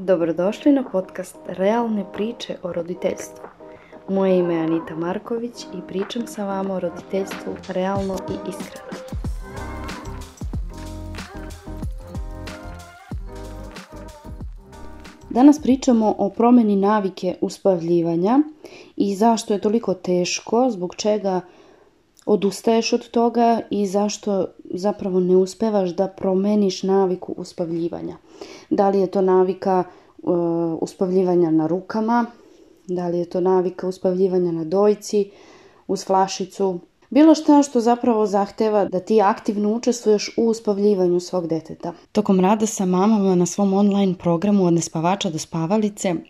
Dobrodošli na podcast Realne priče o roditeljstvu. Moje ime je Anita Marković i pričam sa vama o roditeljstvu realno i iskreno. Danas pričamo o promjeni navike uspavljivanja i zašto je toliko teško, zbog čega odustaješ od toga i zašto zapravo ne uspevaš da promeniš naviku uspavljivanja. Da li je to navika uh, uspavljivanja na rukama, da li je to navika uspavljivanja na dojci, uz flašicu, bilo šta što zapravo zahteva da ti aktivno učestvuješ u uspavljivanju svog deteta. Tokom rada sa mamama na svom online programu od nespavača do spavalice uh,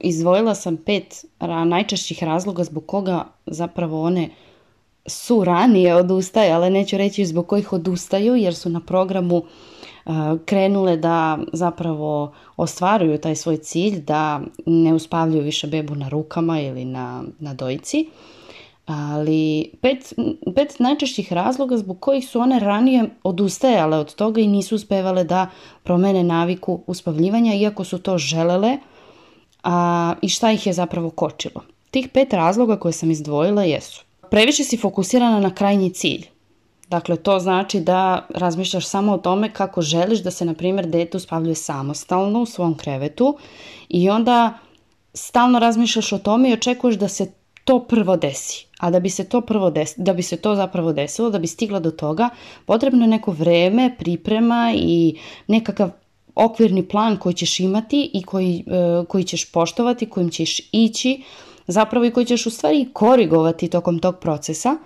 izdvojila sam pet najčešćih razloga zbog koga zapravo one su ranije odustajale, neću reći zbog kojih odustaju jer su na programu krenule da zapravo ostvaruju taj svoj cilj da ne uspavljuju više bebu na rukama ili na, na dojici. Ali pet, pet najčešćih razloga zbog kojih su one ranije odustajale od toga i nisu uspevale da promene naviku uspavljivanja iako su to želele a, i šta ih je zapravo kočilo. Tih pet razloga koje sam izdvojila jesu previše si fokusirana na krajnji cilj. Dakle, to znači da razmišljaš samo o tome kako želiš da se, na primjer, dete uspavljuje samostalno u svom krevetu i onda stalno razmišljaš o tome i očekuješ da se to prvo desi. A da bi se to prvo desi, da bi se to zapravo desilo, da bi stigla do toga, potrebno je neko vreme, priprema i nekakav okvirni plan koji ćeš imati i koji, e, koji ćeš poštovati, kojim ćeš ići, zapravo i koji ćeš u stvari korigovati tokom tog procesa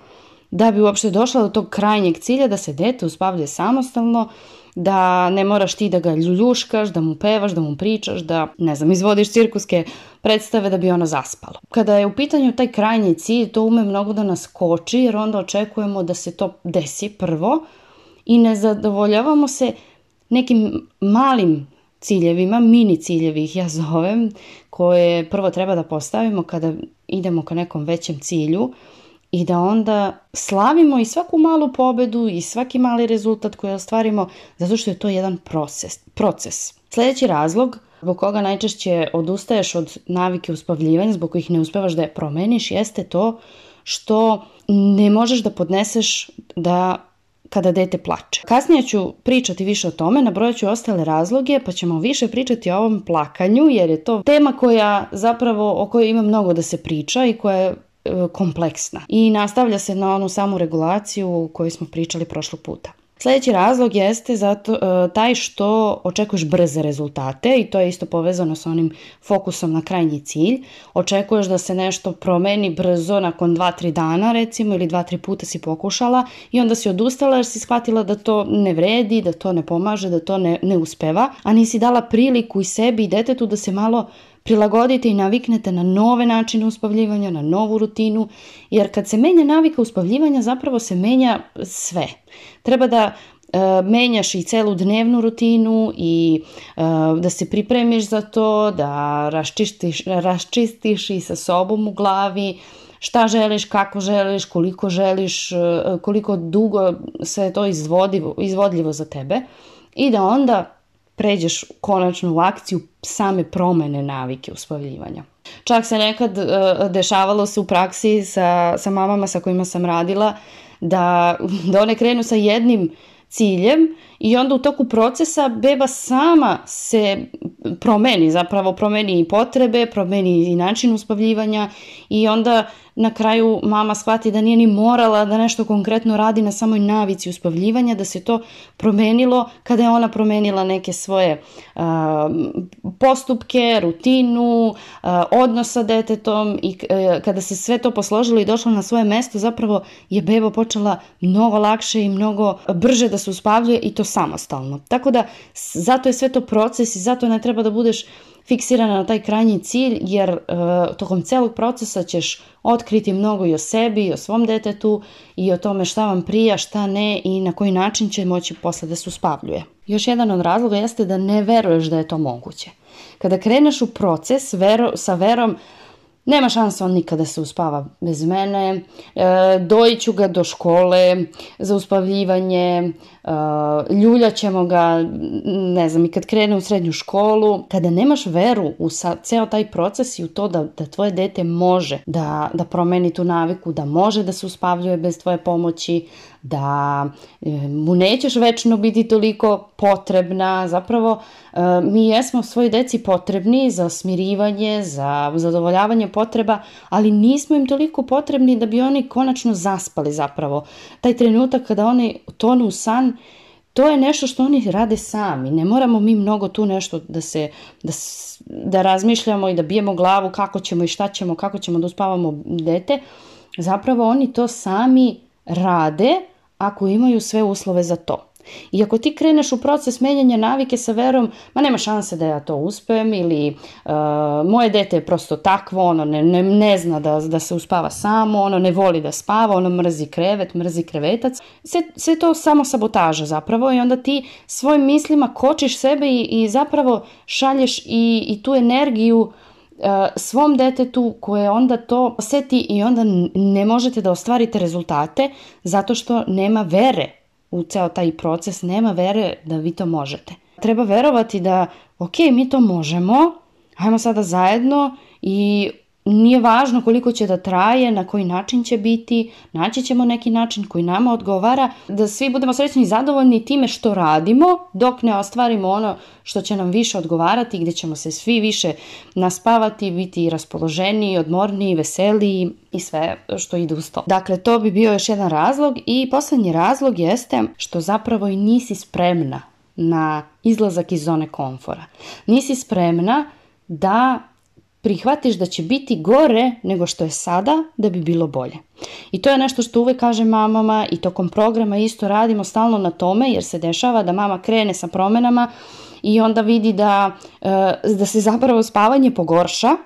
da bi uopšte došla do tog krajnjeg cilja da se dete uspavlje samostalno, da ne moraš ti da ga ljuljuškaš, da mu pevaš, da mu pričaš, da, ne znam, izvodiš cirkuske predstave da bi ono zaspalo. Kada je u pitanju taj krajnji cilj, to ume mnogo da nas koči, jer onda očekujemo da se to desi prvo i ne zadovoljavamo se nekim malim ciljevima, mini ciljevi ih ja zovem, koje prvo treba da postavimo kada idemo ka nekom većem cilju i da onda slavimo i svaku malu pobedu i svaki mali rezultat koji ostvarimo zato što je to jedan proces. proces. Sljedeći razlog zbog koga najčešće odustaješ od navike uspavljivanja, zbog kojih ne uspevaš da je promeniš, jeste to što ne možeš da podneseš da kada dete plače. Kasnije ću pričati više o tome, nabrojat ću ostale razloge, pa ćemo više pričati o ovom plakanju, jer je to tema koja zapravo, o kojoj ima mnogo da se priča i koja je e, kompleksna. I nastavlja se na onu samu regulaciju koju smo pričali prošlog puta. Sljedeći razlog jeste zato, e, taj što očekuješ brze rezultate i to je isto povezano sa onim fokusom na krajnji cilj. Očekuješ da se nešto promeni brzo nakon 2-3 dana recimo ili 2-3 puta si pokušala i onda si odustala jer si shvatila da to ne vredi, da to ne pomaže, da to ne, ne uspeva, a nisi dala priliku i sebi i detetu da se malo prilagodite i naviknete na nove načine uspavljivanja, na novu rutinu, jer kad se menja navika uspavljivanja zapravo se menja sve. Treba da e, menjaš i celu dnevnu rutinu i e, da se pripremiš za to, da raščistiš, raščistiš i sa sobom u glavi, šta želiš, kako želiš, koliko želiš, e, koliko dugo se to izvodivo, izvodljivo za tebe i da onda pređeš konačno u akciju same promene navike uspavljivanja. Čak se nekad uh, dešavalo se u praksi sa, sa mamama sa kojima sam radila da, da one krenu sa jednim ciljem i onda u toku procesa beba sama se promeni, zapravo promeni i potrebe, promeni i način uspavljivanja i onda na kraju mama shvati da nije ni morala da nešto konkretno radi na samoj navici uspavljivanja, da se to promenilo kada je ona promenila neke svoje uh, postupke, rutinu, uh, odnos sa detetom i uh, kada se sve to posložilo i došlo na svoje mesto, zapravo je beba počela mnogo lakše i mnogo brže da se uspavljuje i to samostalno. Tako da zato je sve to proces i zato ne treba da budeš fiksirana na taj krajnji cilj jer uh, tokom celog procesa ćeš otkriti mnogo i o sebi i o svom detetu i o tome šta vam prija, šta ne i na koji način će moći posle da se uspavljuje. Još jedan od razloga jeste da ne veruješ da je to moguće. Kada kreneš u proces vero, sa verom nema šanse on nikada se uspava bez mene, e, dojiću ga do škole za uspavljivanje, e, ljuljaćemo ga, ne znam, i kad krene u srednju školu, kada nemaš veru u sa, ceo taj proces i u to da, da tvoje dete može da, da promeni tu naviku, da može da se uspavljuje bez tvoje pomoći, da e, mu nećeš večno biti toliko potrebna. Zapravo, e, mi jesmo svoj deci potrebni za smirivanje, za zadovoljavanje potreba, ali nismo im toliko potrebni da bi oni konačno zaspali zapravo. Taj trenutak kada oni tonu u san, to je nešto što oni rade sami. Ne moramo mi mnogo tu nešto da se da, da razmišljamo i da bijemo glavu kako ćemo i šta ćemo, kako ćemo da uspavamo dete. Zapravo oni to sami rade ako imaju sve uslove za to. I ako ti kreneš u proces menjanja navike sa verom, ma nema šanse da ja to uspem ili uh, moje dete je prosto takvo, ono ne, ne, ne zna da, da se uspava samo, ono ne voli da spava, ono mrzi krevet, mrzi krevetac. Sve, sve to samo sabotaža zapravo i onda ti svojim mislima kočiš sebe i, i zapravo šalješ i, i tu energiju svom detetu koje onda to oseti i onda ne možete da ostvarite rezultate zato što nema vere u ceo taj proces, nema vere da vi to možete. Treba verovati da, ok, mi to možemo, ajmo sada zajedno i nije važno koliko će da traje, na koji način će biti, naći ćemo neki način koji nama odgovara, da svi budemo srećni i zadovoljni time što radimo, dok ne ostvarimo ono što će nam više odgovarati, gde ćemo se svi više naspavati, biti raspoloženiji, odmorniji, veseliji i sve što ide uz to. Dakle, to bi bio još jedan razlog i poslednji razlog jeste što zapravo i nisi spremna na izlazak iz zone komfora. Nisi spremna da prihvatiš da će biti gore nego što je sada da bi bilo bolje. I to je nešto što uvek kaže mamama i tokom programa isto radimo stalno na tome jer se dešava da mama krene sa promenama i onda vidi da, e, da se zapravo spavanje pogorša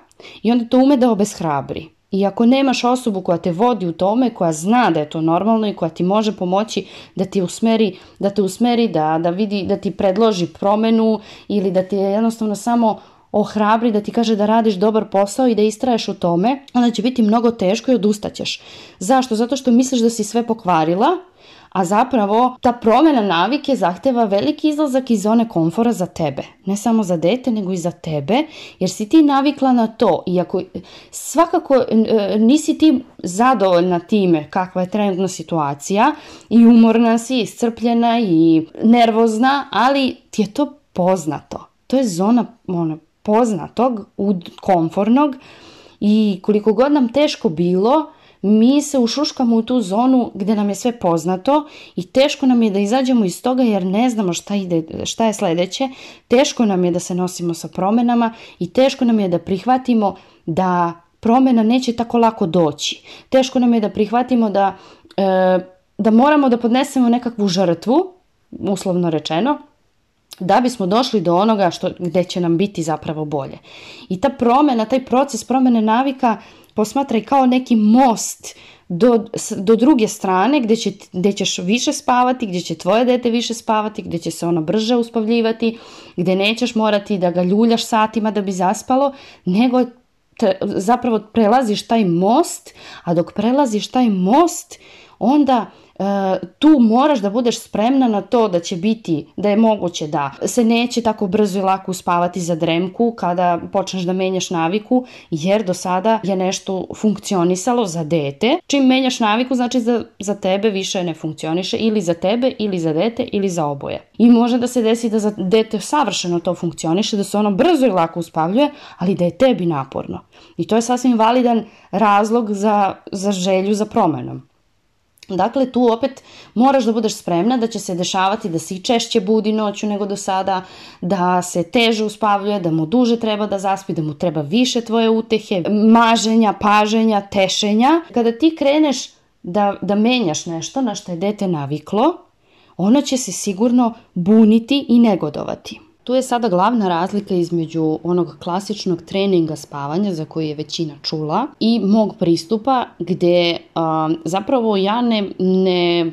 i onda to ume da obeshrabri. I ako nemaš osobu koja te vodi u tome, koja zna da je to normalno i koja ti može pomoći da ti usmeri, da te usmeri, da, da vidi, da ti predloži promenu ili da ti jednostavno samo ohrabri da ti kaže da radiš dobar posao i da istraješ u tome, onda će biti mnogo teško i odustaćeš. Zašto? Zato što misliš da si sve pokvarila, a zapravo ta promena navike zahteva veliki izlazak iz zone komfora za tebe. Ne samo za dete, nego i za tebe, jer si ti navikla na to. I ako svakako e, nisi ti zadovoljna time kakva je trenutna situacija i umorna si, iscrpljena i nervozna, ali ti je to poznato. To je zona ono, poznatog, komfornog i koliko god nam teško bilo, mi se ušuškamo u tu zonu gde nam je sve poznato i teško nam je da izađemo iz toga jer ne znamo šta, ide, šta je sledeće, teško nam je da se nosimo sa promenama i teško nam je da prihvatimo da promena neće tako lako doći. Teško nam je da prihvatimo da, e, da moramo da podnesemo nekakvu žrtvu, uslovno rečeno, da bismo došli do onoga što, gde će nam biti zapravo bolje. I ta promena, taj proces promene navika posmatraj kao neki most do, do druge strane gde, će, gde ćeš više spavati, gde će tvoje dete više spavati, gde će se ono brže uspavljivati, gde nećeš morati da ga ljuljaš satima da bi zaspalo, nego te, zapravo prelaziš taj most, a dok prelaziš taj most, onda tu moraš da budeš spremna na to da će biti, da je moguće da se neće tako brzo i lako uspavati za dremku kada počneš da menjaš naviku, jer do sada je nešto funkcionisalo za dete. Čim menjaš naviku, znači za, za tebe više ne funkcioniše ili za tebe, ili za dete, ili za oboje. I može da se desi da za dete savršeno to funkcioniše, da se ono brzo i lako uspavljuje, ali da je tebi naporno. I to je sasvim validan razlog za, za želju za promenom. Dakle, tu opet moraš da budeš spremna da će se dešavati da se i češće budi noću nego do sada, da se teže uspavljuje, da mu duže treba da zaspi, da mu treba više tvoje utehe, maženja, paženja, tešenja. Kada ti kreneš da, da menjaš nešto na što je dete naviklo, ono će se sigurno buniti i negodovati. Tu je sada glavna razlika između onog klasičnog treninga spavanja za koji je većina čula i mog pristupa gde a, zapravo ja ne, ne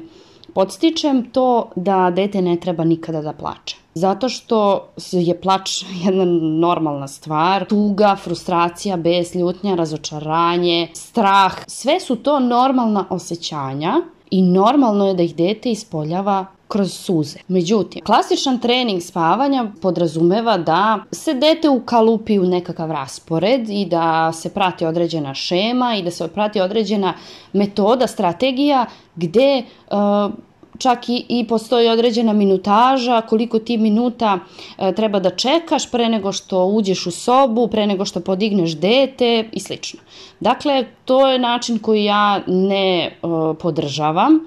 podstičem to da dete ne treba nikada da plače. Zato što je plač jedna normalna stvar, tuga, frustracija, bes, ljutnja, razočaranje, strah, sve su to normalna osjećanja i normalno je da ih dete ispoljava kroz suze. Međutim, klasičan trening spavanja podrazumeva da se dete ukalupi u nekakav raspored i da se prati određena šema i da se prati određena metoda, strategija gde uh, čak i, i postoji određena minutaža, koliko ti minuta e, treba da čekaš pre nego što uđeš u sobu, pre nego što podigneš dete i slično. Dakle, to je način koji ja ne e, podržavam,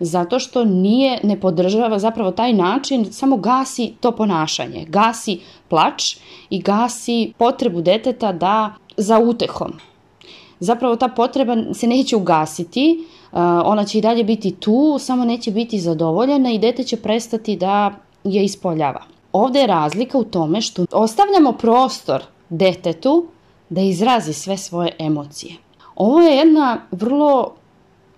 zato što nije, ne podržava zapravo taj način, samo gasi to ponašanje, gasi plač i gasi potrebu deteta da za utehom. Zapravo ta potreba se neće ugasiti, ona će i dalje biti tu, samo neće biti zadovoljena i dete će prestati da je ispoljava. Ovde je razlika u tome što ostavljamo prostor detetu da izrazi sve svoje emocije. Ovo je jedna vrlo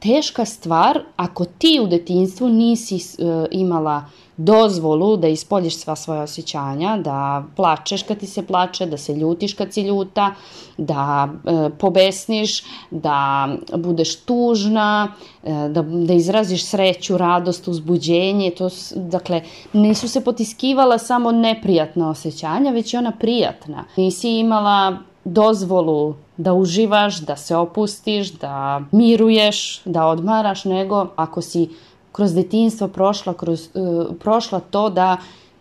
teška stvar ako ti u detinstvu nisi uh, imala dozvolu da ispoljiš sva svoja osjećanja, da plačeš kad ti se plače, da se ljutiš kad si ljuta, da e, pobesniš, da budeš tužna, e, da, da izraziš sreću, radost, uzbuđenje. To, dakle, nisu se potiskivala samo neprijatna osjećanja, već i ona prijatna. Nisi imala dozvolu da uživaš, da se opustiš, da miruješ, da odmaraš, nego ako si kroz detinstvo prošla, kroz, uh, prošla to da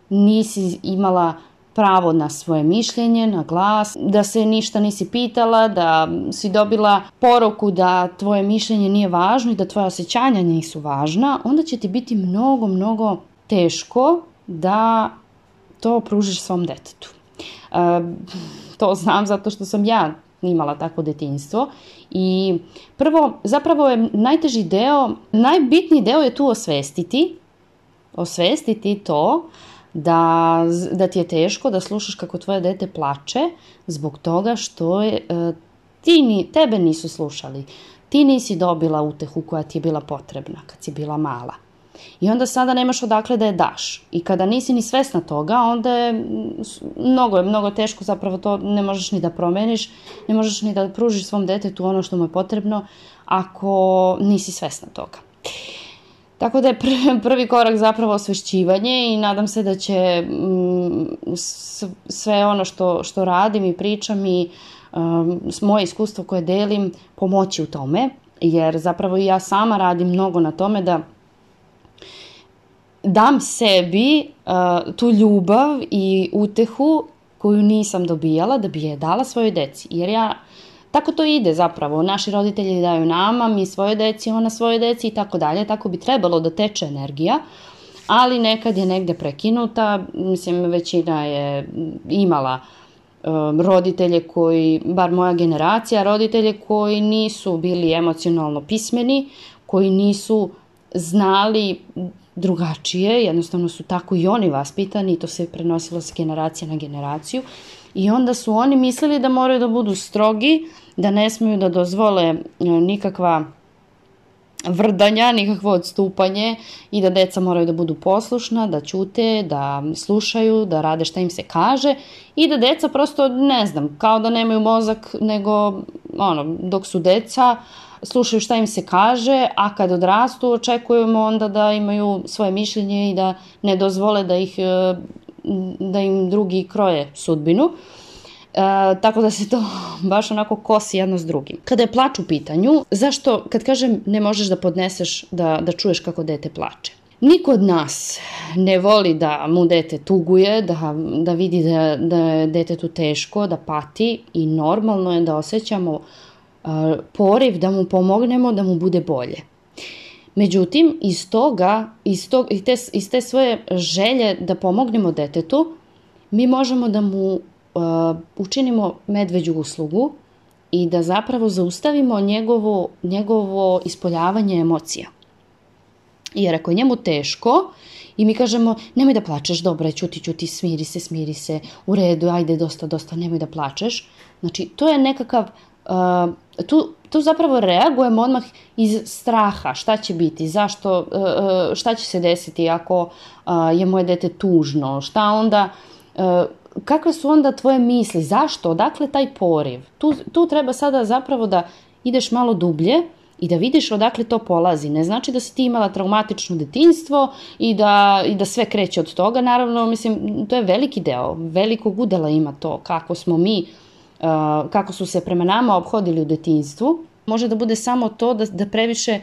nisi imala pravo na svoje mišljenje, na glas, da se ništa nisi pitala, da si dobila poruku da tvoje mišljenje nije važno i da tvoje osjećanja nisu važna, onda će ti biti mnogo, mnogo teško da to pružiš svom detetu. Uh, to znam zato što sam ja imala takvo detinstvo i prvo, zapravo je najteži deo, najbitniji deo je tu osvestiti, osvestiti to da, da ti je teško da slušaš kako tvoje dete plače zbog toga što je, e, ti tebe nisu slušali. Ti nisi dobila utehu koja ti je bila potrebna kad si bila mala. I onda sada nemaš odakle da je daš. I kada nisi ni svesna toga, onda je mnogo, je mnogo teško, zapravo to ne možeš ni da promeniš, ne možeš ni da pružiš svom detetu ono što mu je potrebno ako nisi svesna toga. Tako da je prvi korak zapravo osvešćivanje i nadam se da će mm, sve ono što, što radim i pričam i um, moje iskustvo koje delim pomoći u tome, jer zapravo i ja sama radim mnogo na tome da dam sebi uh, tu ljubav i utehu koju nisam dobijala da bi je dala svojoj deci. Jer ja, tako to ide zapravo. Naši roditelji daju nama, mi svoje deci, ona svoje deci i tako dalje. Tako bi trebalo da teče energija. Ali nekad je negde prekinuta. Mislim, većina je imala um, roditelje koji, bar moja generacija, roditelje koji nisu bili emocionalno pismeni, koji nisu znali drugačije, jednostavno su tako i oni vaspitani i to se prenosilo sa generacije na generaciju. I onda su oni mislili da moraju da budu strogi, da ne smeju da dozvole e, nikakva vrdanja, nikakvo odstupanje i da deca moraju da budu poslušna, da ćute, da slušaju, da rade šta im se kaže i da deca prosto, ne znam, kao da nemaju mozak, nego ono, dok su deca, uh, slušaju šta im se kaže, a kad odrastu očekujemo onda da imaju svoje mišljenje i da ne dozvole da ih e, da im drugi kroje sudbinu. E, tako da se to baš onako kosi jedno s drugim. Kada je plač u pitanju, zašto, kad kažem ne možeš da podneseš da, da čuješ kako dete plače? Niko od nas ne voli da mu dete tuguje, da, da vidi da, da je detetu teško, da pati i normalno je da osjećamo poriv da mu pomognemo da mu bude bolje. Međutim, iz toga, iz, tog, iz, te, iz te svoje želje da pomognemo detetu, mi možemo da mu uh, učinimo medveđu uslugu i da zapravo zaustavimo njegovo, njegovo ispoljavanje emocija. Jer ako je njemu teško i mi kažemo nemoj da plačeš, dobro, ćuti, ćuti, smiri se, smiri se, u redu, ajde, dosta, dosta, nemoj da plačeš. Znači, to je nekakav tu, tu zapravo reagujemo odmah iz straha šta će biti, zašto, e, e, šta će se desiti ako je moje dete tužno, šta onda, e, kakve su onda tvoje misli, zašto, odakle taj poriv. Tu, tu treba sada zapravo da ideš malo dublje i da vidiš odakle to polazi. Ne znači da si ti imala traumatično detinstvo i da, i da sve kreće od toga. Naravno, mislim, to je veliki deo, velikog udela ima to kako smo mi Uh, kako su se prema nama obhodili u detinstvu. Može da bude samo to da, da previše,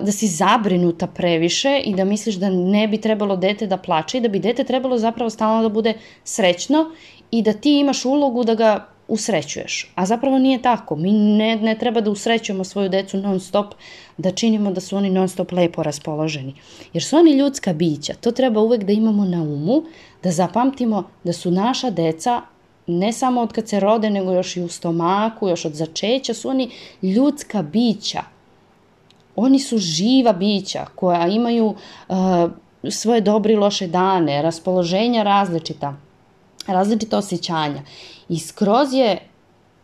da si zabrinuta previše i da misliš da ne bi trebalo dete da plače i da bi dete trebalo zapravo stalno da bude srećno i da ti imaš ulogu da ga usrećuješ. A zapravo nije tako. Mi ne, ne treba da usrećujemo svoju decu non stop, da činimo da su oni non stop lepo raspoloženi. Jer su oni ljudska bića. To treba uvek da imamo na umu, da zapamtimo da su naša deca ne samo od kad se rode, nego još i u stomaku, još od začeća, su oni ljudska bića. Oni su živa bića koja imaju uh, svoje dobre i loše dane, raspoloženja različita, različita osjećanja. I skroz je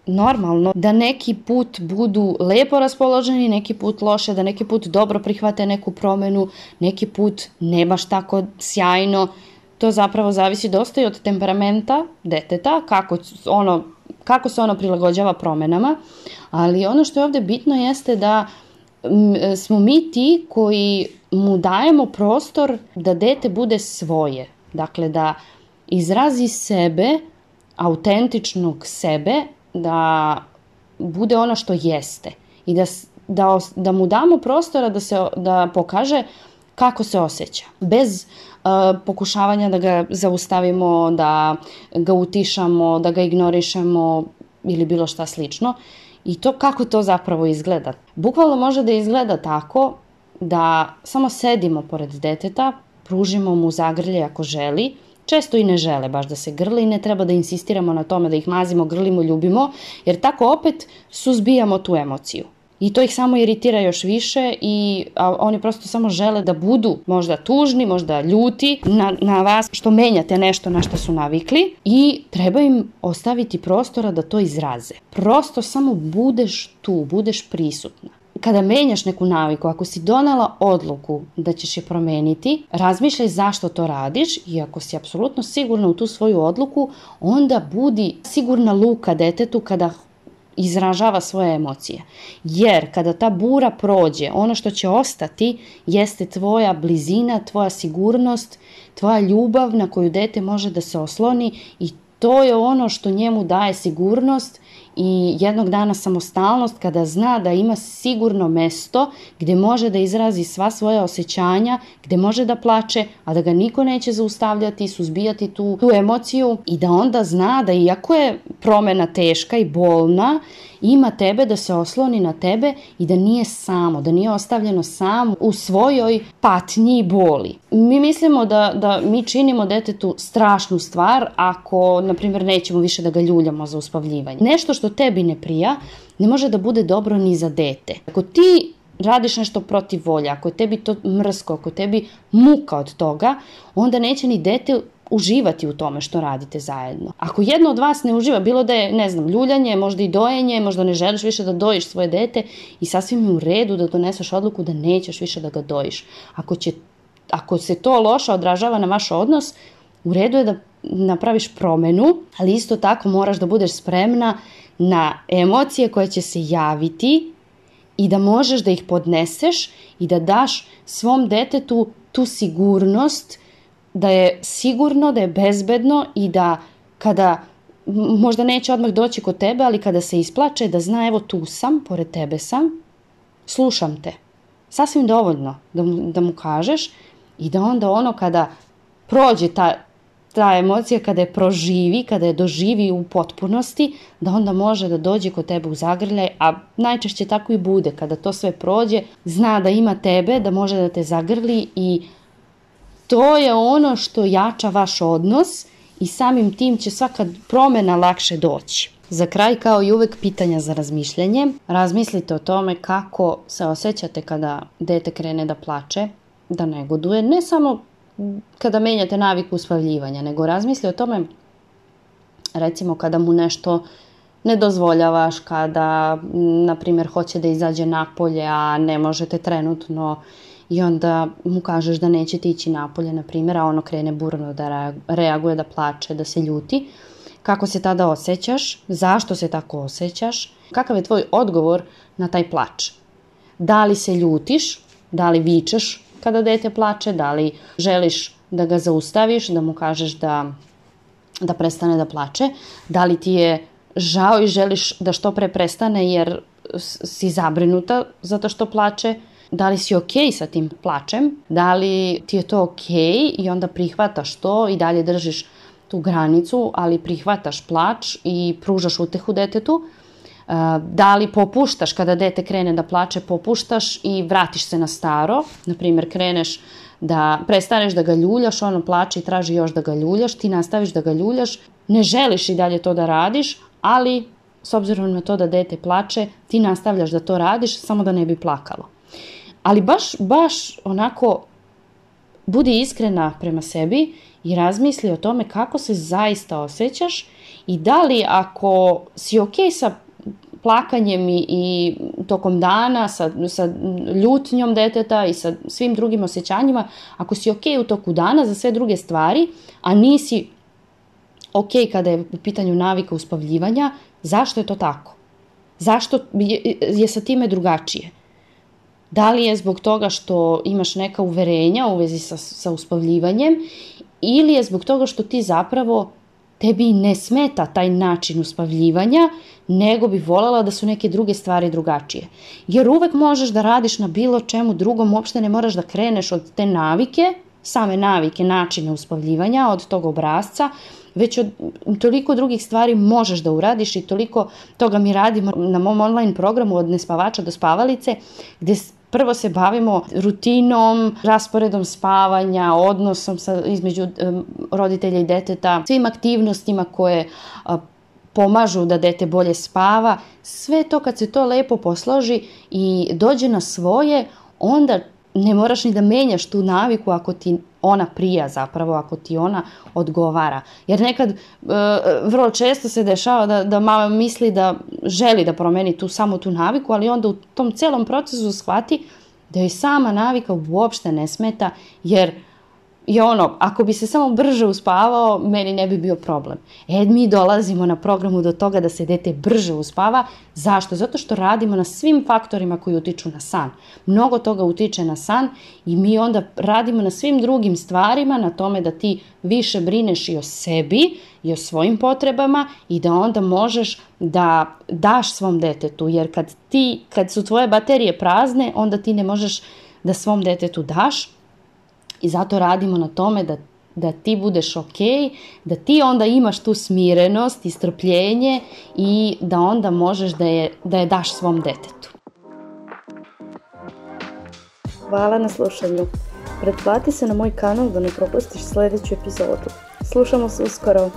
normalno da neki put budu lepo raspoloženi, neki put loše, da neki put dobro prihvate neku promenu, neki put ne baš tako sjajno, to zapravo zavisi dosta i od temperamenta deteta, kako, ono, kako se ono prilagođava promenama, ali ono što je ovde bitno jeste da smo mi ti koji mu dajemo prostor da dete bude svoje. Dakle, da izrazi sebe, autentičnog sebe, da bude ono što jeste i da, da, da mu damo prostora da, se, da pokaže kako se osjeća. Bez pokušavanja da ga zaustavimo, da ga utišamo, da ga ignorišemo ili bilo šta slično. I to kako to zapravo izgleda. Bukvalno može da izgleda tako da samo sedimo pored deteta, pružimo mu zagrlje ako želi, često i ne žele baš da se grle i ne treba da insistiramo na tome da ih mazimo, grlimo, ljubimo, jer tako opet suzbijamo tu emociju. I to ih samo iritira još više i a, oni prosto samo žele da budu možda tužni, možda ljuti na, na vas što menjate nešto na što su navikli i treba im ostaviti prostora da to izraze. Prosto samo budeš tu, budeš prisutna kada menjaš neku naviku, ako si donela odluku da ćeš je promeniti, razmišljaj zašto to radiš i ako si apsolutno sigurna u tu svoju odluku, onda budi sigurna luka detetu kada izražava svoje emocije. Jer kada ta bura prođe, ono što će ostati jeste tvoja blizina, tvoja sigurnost, tvoja ljubav na koju dete može da se osloni i to je ono što njemu daje sigurnost i jednog dana samostalnost kada zna da ima sigurno mesto gde može da izrazi sva svoja osjećanja, gde može da plače, a da ga niko neće zaustavljati, suzbijati tu, tu emociju i da onda zna da iako je promena teška i bolna, ima tebe da se osloni na tebe i da nije samo, da nije ostavljeno sam u svojoj patnji i boli. Mi mislimo da, da mi činimo detetu strašnu stvar ako, na primjer, nećemo više da ga ljuljamo za uspavljivanje. Nešto što tebi ne prija, ne može da bude dobro ni za dete. Ako ti radiš nešto protiv volja, ako je tebi to mrsko, ako je tebi muka od toga, onda neće ni dete uživati u tome što radite zajedno. Ako jedno od vas ne uživa, bilo da je, ne znam, ljuljanje, možda i dojenje, možda ne želiš više da dojiš svoje dete i sasvim je u redu da doneseš odluku da nećeš više da ga dojiš. Ako, će, ako se to loše odražava na vaš odnos, u redu je da napraviš promenu, ali isto tako moraš da budeš spremna na emocije koje će se javiti i da možeš da ih podneseš i da daš svom detetu tu sigurnost da je sigurno, da je bezbedno i da kada možda neće odmah doći kod tebe, ali kada se isplače da zna evo tu sam, pored tebe sam, slušam te. Sasvim dovoljno da mu, da mu kažeš i da onda ono kada prođe ta, ta emocija, kada je proživi, kada je doživi u potpunosti, da onda može da dođe kod tebe u zagrljaj, a najčešće tako i bude. Kada to sve prođe, zna da ima tebe, da može da te zagrli i to je ono što jača vaš odnos i samim tim će svaka promena lakše doći. Za kraj, kao i uvek, pitanja za razmišljanje. Razmislite o tome kako se osjećate kada dete krene da plače, da negoduje. Ne samo kada menjate naviku uspavljivanja, nego razmisli o tome, recimo, kada mu nešto ne dozvoljavaš, kada, na primjer, hoće da izađe napolje, a ne možete trenutno i onda mu kažeš da neće ti ići napolje, na primjer, a ono krene burno da reaguje, da plače, da se ljuti. Kako se tada osjećaš? Zašto se tako osjećaš? Kakav je tvoj odgovor na taj plač? Da li se ljutiš? Da li vičeš kada dete plače? Da li želiš da ga zaustaviš, da mu kažeš da, da prestane da plače? Da li ti je žao i želiš da što pre prestane jer si zabrinuta zato što plače? Da li si ok sa tim plačem? Da li ti je to ok i onda prihvataš to i dalje držiš tu granicu, ali prihvataš plač i pružaš utehu detetu? Da li popuštaš kada dete krene da plače, popuštaš i vratiš se na staro? Naprimjer, kreneš da prestaneš da ga ljuljaš, ono plače i traži još da ga ljuljaš, ti nastaviš da ga ljuljaš, ne želiš i dalje to da radiš, ali s obzirom na to da dete plače, ti nastavljaš da to radiš samo da ne bi plakalo. Ali baš, baš onako budi iskrena prema sebi i razmisli o tome kako se zaista osjećaš i da li ako si ok sa plakanjem i, i tokom dana, sa, sa ljutnjom deteta i sa svim drugim osjećanjima, ako si ok u toku dana za sve druge stvari, a nisi ok kada je u pitanju navika uspavljivanja, zašto je to tako? Zašto je, je sa time drugačije? Da li je zbog toga što imaš neka uverenja u vezi sa, sa uspavljivanjem ili je zbog toga što ti zapravo tebi ne smeta taj način uspavljivanja, nego bi voljela da su neke druge stvari drugačije. Jer uvek možeš da radiš na bilo čemu drugom, uopšte ne moraš da kreneš od te navike, same navike, načine uspavljivanja, od tog obrazca, već od toliko drugih stvari možeš da uradiš i toliko toga mi radimo na mom online programu od nespavača do spavalice, gde prvo se bavimo rutinom, rasporedom spavanja, odnosom sa, između roditelja i deteta, svim aktivnostima koje pomažu da dete bolje spava. Sve to kad se to lepo posloži i dođe na svoje, onda ne moraš ni da menjaš tu naviku ako ti ona prija zapravo, ako ti ona odgovara. Jer nekad, e, vrlo često se dešava da, da mama misli da želi da promeni tu samo tu naviku, ali onda u tom celom procesu shvati da joj sama navika uopšte ne smeta, jer I ono, ako bi se samo brže uspavao, meni ne bi bio problem. E, mi dolazimo na programu do toga da se dete brže uspava. Zašto? Zato što radimo na svim faktorima koji utiču na san. Mnogo toga utiče na san i mi onda radimo na svim drugim stvarima, na tome da ti više brineš i o sebi i o svojim potrebama i da onda možeš da daš svom detetu. Jer kad, ti, kad su tvoje baterije prazne, onda ti ne možeš da svom detetu daš I zato radimo na tome da, da ti budeš ok, da ti onda imaš tu smirenost i strpljenje i da onda možeš da je, da je daš svom detetu. Hvala na slušanju. Pretplati se na moj kanal da ne propustiš sledeću epizodu. Slušamo se uskoro.